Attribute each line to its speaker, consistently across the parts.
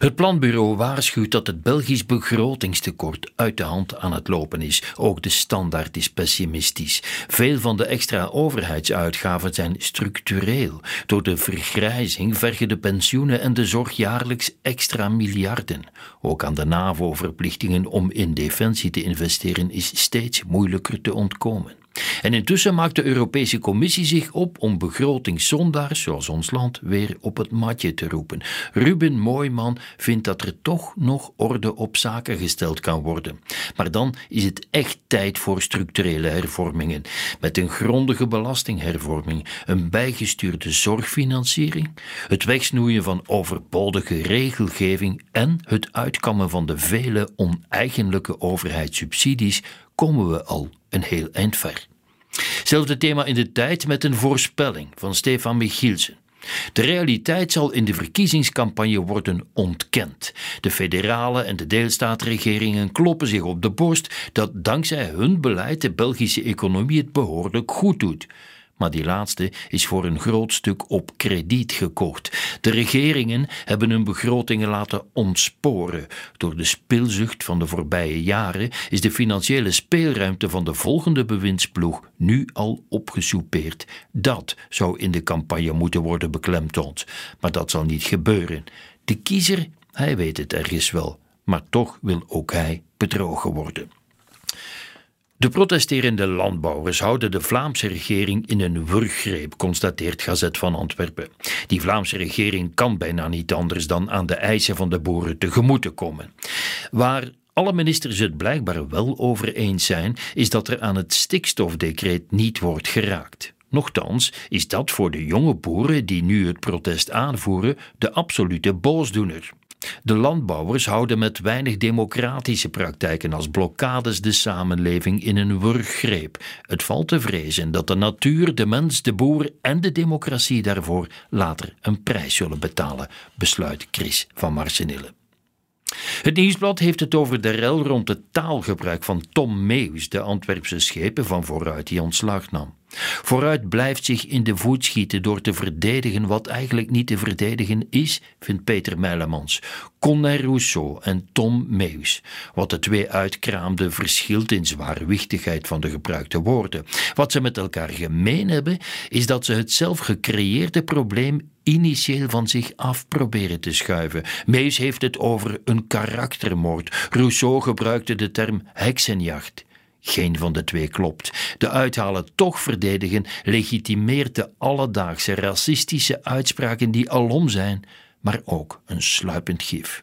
Speaker 1: Het planbureau waarschuwt dat het Belgisch begrotingstekort uit de hand aan het lopen is. Ook de standaard is pessimistisch. Veel van de extra overheidsuitgaven zijn structureel. Door de vergrijzing vergen de pensioenen en de zorg jaarlijks extra miljarden. Ook aan de NAVO-verplichtingen om in defensie te investeren is steeds moeilijker te ontkomen. En intussen maakt de Europese Commissie zich op om begrotingszondaars, zoals ons land, weer op het matje te roepen. Ruben Mooiman vindt dat er toch nog orde op zaken gesteld kan worden. Maar dan is het echt tijd voor structurele hervormingen. Met een grondige belastinghervorming, een bijgestuurde zorgfinanciering, het wegsnoeien van overbodige regelgeving en het uitkammen van de vele oneigenlijke overheidssubsidies komen we al een heel eind ver. Zelfde thema in de tijd met een voorspelling van Stefan Michielsen. De realiteit zal in de verkiezingscampagne worden ontkend. De federale en de deelstaatregeringen kloppen zich op de borst dat dankzij hun beleid de Belgische economie het behoorlijk goed doet maar die laatste is voor een groot stuk op krediet gekocht. De regeringen hebben hun begrotingen laten ontsporen. Door de speelzucht van de voorbije jaren is de financiële speelruimte van de volgende bewindsploeg nu al opgesoupeerd. Dat zou in de campagne moeten worden beklemtoond, maar dat zal niet gebeuren. De kiezer, hij weet het ergens wel, maar toch wil ook hij bedrogen worden. De protesterende landbouwers houden de Vlaamse regering in een wurggreep, constateert Gazet van Antwerpen. Die Vlaamse regering kan bijna niet anders dan aan de eisen van de boeren tegemoet komen. Waar alle ministers het blijkbaar wel over eens zijn, is dat er aan het stikstofdecreet niet wordt geraakt. Nochtans is dat voor de jonge boeren die nu het protest aanvoeren de absolute boosdoener. De landbouwers houden met weinig democratische praktijken als blokkades de samenleving in een wurggreep. Het valt te vrezen dat de natuur, de mens, de boer en de democratie daarvoor later een prijs zullen betalen, besluit Chris van Marsenille. Het nieuwsblad heeft het over de rel rond het taalgebruik van Tom Meus, de Antwerpse schepen van vooruit die ontslag nam. Vooruit blijft zich in de voet schieten door te verdedigen wat eigenlijk niet te verdedigen is, vindt Peter Meilemans. Conner Rousseau en Tom Meus. Wat de twee uitkraamden verschilt in zwaarwichtigheid van de gebruikte woorden. Wat ze met elkaar gemeen hebben, is dat ze het zelf gecreëerde probleem initieel van zich af proberen te schuiven. Meus heeft het over een karaktermoord. Rousseau gebruikte de term heksenjacht. Geen van de twee klopt. De uithalen toch verdedigen legitimeert de alledaagse racistische uitspraken die alom zijn, maar ook een sluipend gif.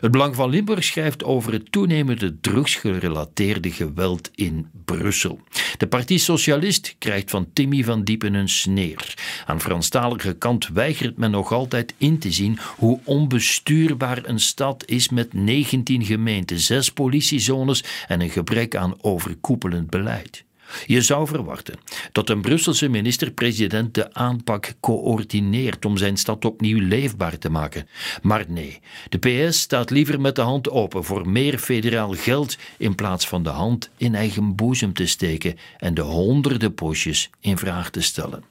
Speaker 1: Het Belang van Limburg schrijft over het toenemende drugsgerelateerde geweld in Brussel. De Partie Socialist krijgt van Timmy van Diepen een sneer. Aan Franstalige kant weigert men nog altijd in te zien hoe onbestuurbaar een stad is met 19 gemeenten, zes politiezones en een gebrek aan overkoepelend beleid. Je zou verwachten dat een Brusselse minister-president de aanpak coördineert om zijn stad opnieuw leefbaar te maken. Maar nee, de PS staat liever met de hand open voor meer federaal geld in plaats van de hand in eigen boezem te steken en de honderden postjes in vraag te stellen.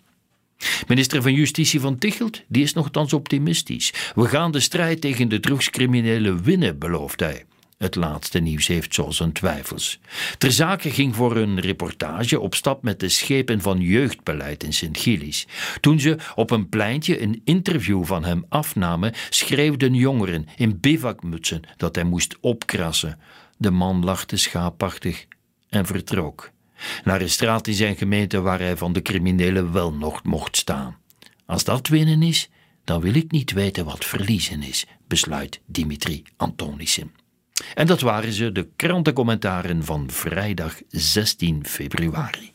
Speaker 1: Minister van Justitie van Tichelt die is nogthans optimistisch. We gaan de strijd tegen de drugscriminelen winnen, belooft hij. Het laatste nieuws heeft zo zijn twijfels. Ter zake ging voor een reportage op stap met de schepen van jeugdbeleid in Sint-Gillis. Toen ze op een pleintje een interview van hem afnamen, schreeuwden jongeren in bivakmutsen dat hij moest opkrassen. De man lachte schaapachtig en vertrok. Naar een straat in zijn gemeente waar hij van de criminelen wel nog mocht staan. Als dat winnen is, dan wil ik niet weten wat verliezen is, besluit Dimitri Antonissen. En dat waren ze, de krantencommentaren van vrijdag 16 februari.